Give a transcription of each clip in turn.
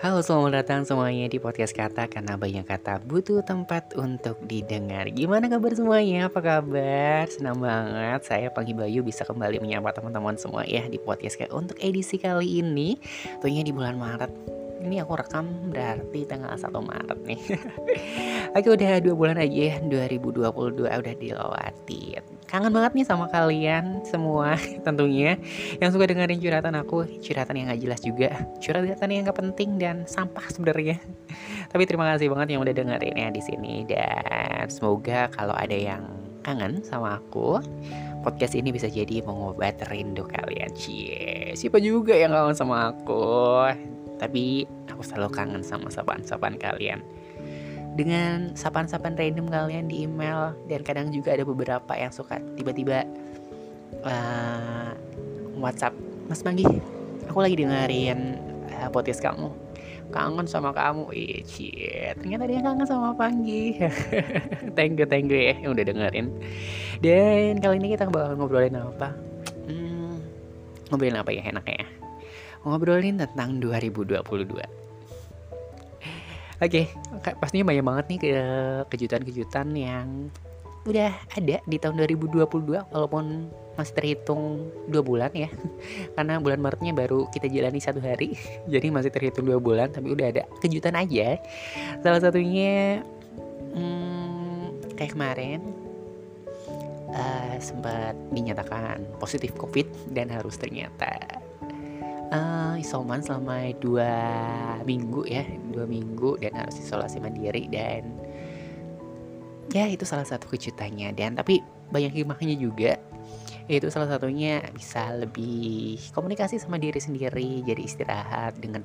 Halo selamat datang semuanya di podcast kata Karena banyak kata butuh tempat untuk didengar. Gimana kabar semuanya? Apa kabar? Senang banget. Saya Pagi Bayu bisa kembali menyapa teman-teman semua ya Di podcast kayak untuk edisi kali ini. Tentunya di bulan Maret. Ini aku rekam berarti tanggal 1 Maret nih. Oke udah dua bulan aja ya. 2022 udah dilewati Kangen banget nih sama kalian semua tentunya. Yang suka dengerin curhatan aku Curhatan yang gak jelas juga. Curhatan yang gak penting dan sampah sebenarnya. Tapi terima kasih banget yang udah dengerin ya di sini. Dan semoga kalau ada yang kangen sama aku Podcast ini bisa jadi pengobat rindu kalian. Cie, Siapa juga yang kangen sama aku? Tapi aku selalu kangen sama sapaan-sapaan kalian dengan sapaan-sapaan random kalian di email. Dan kadang juga ada beberapa yang suka tiba-tiba uh, WhatsApp Mas Manggi aku lagi dengerin uh, podcast kamu. Kangen sama kamu. Ih, cie. ternyata dia kangen sama Panggi thank you thank you ya yang udah dengerin. Dan kali ini kita bakal ngobrolin apa? Hmm, ngobrolin apa ya enaknya ya? Ngobrolin tentang 2022 Oke, okay, pastinya banyak banget nih ke kejutan-kejutan yang udah ada di tahun 2022 walaupun masih terhitung dua bulan ya. Karena bulan Maretnya baru kita jalani satu hari. Jadi masih terhitung dua bulan tapi udah ada kejutan aja. Salah satunya hmm, kayak kemarin uh, sempat dinyatakan positif covid dan harus ternyata. Uh, isoman selama dua minggu ya dua minggu dan harus isolasi mandiri dan ya itu salah satu kejutannya dan tapi banyak hikmahnya juga. Itu salah satunya bisa lebih komunikasi sama diri sendiri jadi istirahat dengan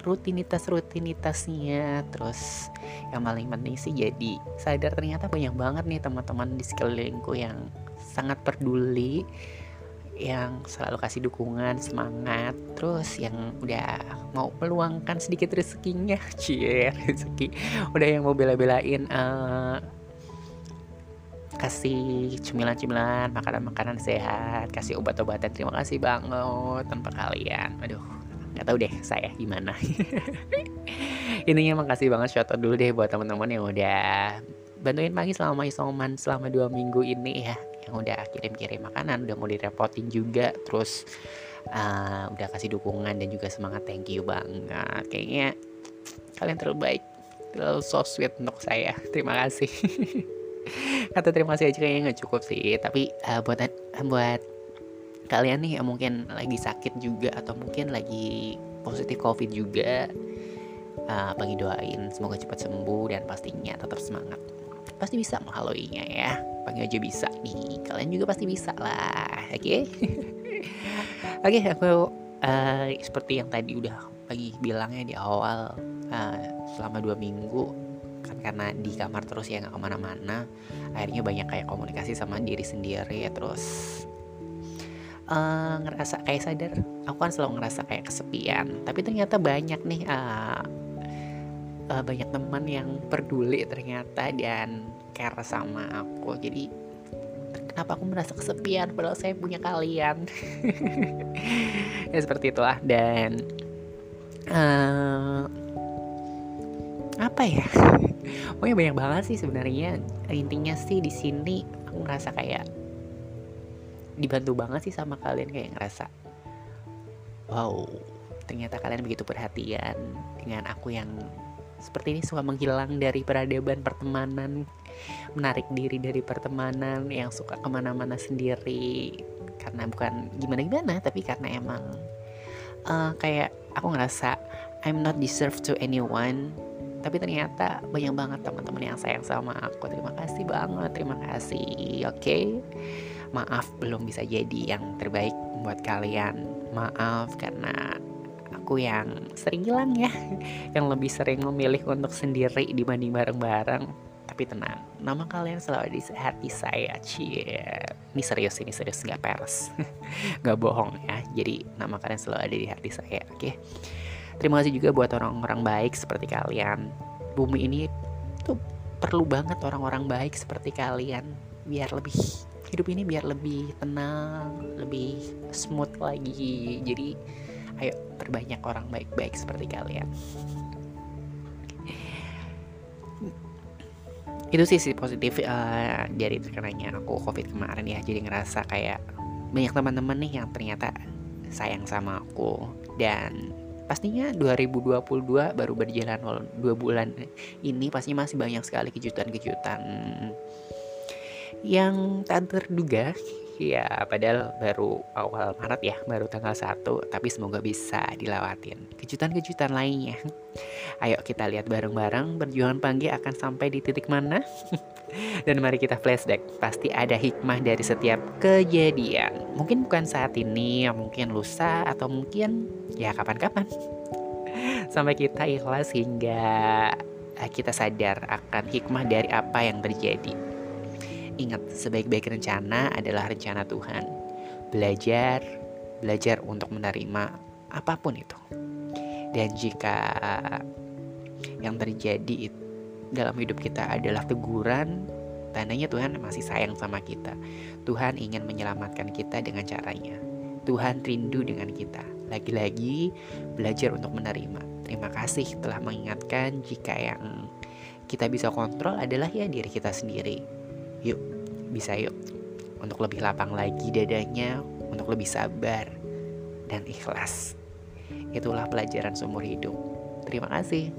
rutinitas rutinitasnya terus yang paling penting sih jadi sadar ternyata banyak banget nih teman-teman di sekelilingku yang sangat peduli yang selalu kasih dukungan semangat terus yang udah mau meluangkan sedikit rezekinya cie rezeki. Udah yang mau bela-belain uh, kasih cemilan-cemilan makanan-makanan sehat kasih obat-obatan. Terima kasih banget tanpa kalian. Aduh nggak tahu deh saya gimana. Intinya makasih banget shout out dulu deh buat teman-teman yang udah bantuin pagi selama isoman selama dua minggu ini ya yang udah kirim-kirim makanan udah mau direpotin juga terus uh, udah kasih dukungan dan juga semangat thank you banget. Kayaknya kalian terbaik terlalu so sweet untuk saya. Terima kasih. Kata terima kasih aja kayaknya nggak cukup sih. Tapi uh, buat buat kalian nih yang mungkin lagi sakit juga atau mungkin lagi positif covid juga uh, bagi doain semoga cepat sembuh dan pastinya tetap semangat pasti bisa menghaluinya ya. Panggil aja bisa nih. Kalian juga pasti bisa lah oke? Okay? oke okay, aku uh, seperti yang tadi udah lagi bilangnya di awal uh, selama dua minggu kan karena di kamar terus ya nggak ke mana-mana akhirnya banyak kayak komunikasi sama diri sendiri terus uh, ngerasa kayak sadar. Aku kan selalu ngerasa kayak kesepian tapi ternyata banyak nih uh, uh, banyak teman yang peduli ternyata dan care sama aku. Jadi kenapa aku merasa kesepian padahal saya punya kalian? Ya seperti itulah. Dan uh, apa ya? Pokoknya banyak banget sih sebenarnya. Intinya sih di sini aku ngerasa kayak dibantu banget sih sama kalian. Kayak ngerasa wow ternyata kalian begitu perhatian dengan aku yang seperti ini suka menghilang dari peradaban pertemanan menarik diri dari pertemanan yang suka ke mana-mana sendiri. Karena bukan gimana-gimana tapi karena emang uh, kayak aku ngerasa I'm not deserve to anyone. Tapi ternyata banyak banget teman-teman yang sayang sama aku. Terima kasih banget terima kasih. Oke? Okay? maaf belum bisa jadi yang terbaik buat kalian. Maaf karena aku yang sering hilang ya yang lebih sering memilih untuk sendiri dibanding bareng-bareng. Tapi tenang nama kalian selalu di hati saya cie. Ini serius ini serius nggak peres. Nggak bohong ya jadi nama kalian selalu ada di hati saya oke? Okay? terima kasih juga buat orang-orang baik seperti kalian. Bumi ini tuh perlu banget orang-orang baik seperti kalian biar lebih hidup ini biar lebih tenang lebih smooth lagi. Jadi Ayo perbanyak orang baik-baik seperti kalian. Itu sih sih positif uh, dari terkenanya aku covid kemarin ya. Jadi ngerasa kayak banyak teman-teman nih yang ternyata sayang sama aku dan pastinya 2022 baru berjalan dua bulan ini pasti masih banyak sekali kejutan-kejutan yang tak terduga ya padahal baru awal Maret ya baru tanggal 1 tapi semoga bisa dilewatin kejutan-kejutan lainnya. Ayo kita lihat bareng-bareng perjuangan Panggi akan sampai di titik mana. Dan mari kita flashback pasti ada hikmah dari setiap kejadian. Mungkin bukan saat ini mungkin lusa atau mungkin ya kapan-kapan. Sampai kita ikhlas hingga eh, kita sadar akan hikmah dari apa yang terjadi Ingat, sebaik-baik rencana adalah rencana Tuhan. Belajar, belajar untuk menerima apa pun itu. Dan jika yang terjadi dalam hidup kita adalah teguran, tandanya Tuhan masih sayang sama kita. Tuhan ingin menyelamatkan kita dengan caranya. Tuhan rindu dengan kita. Lagi-lagi belajar untuk menerima. Terima kasih telah mengingatkan jika yang kita bisa kontrol adalah ya diri kita sendiri Yuk, bisa yuk. Untuk lebih lapang lagi dadanya, untuk lebih sabar dan ikhlas. Itulah pelajaran seumur hidup. Terima kasih.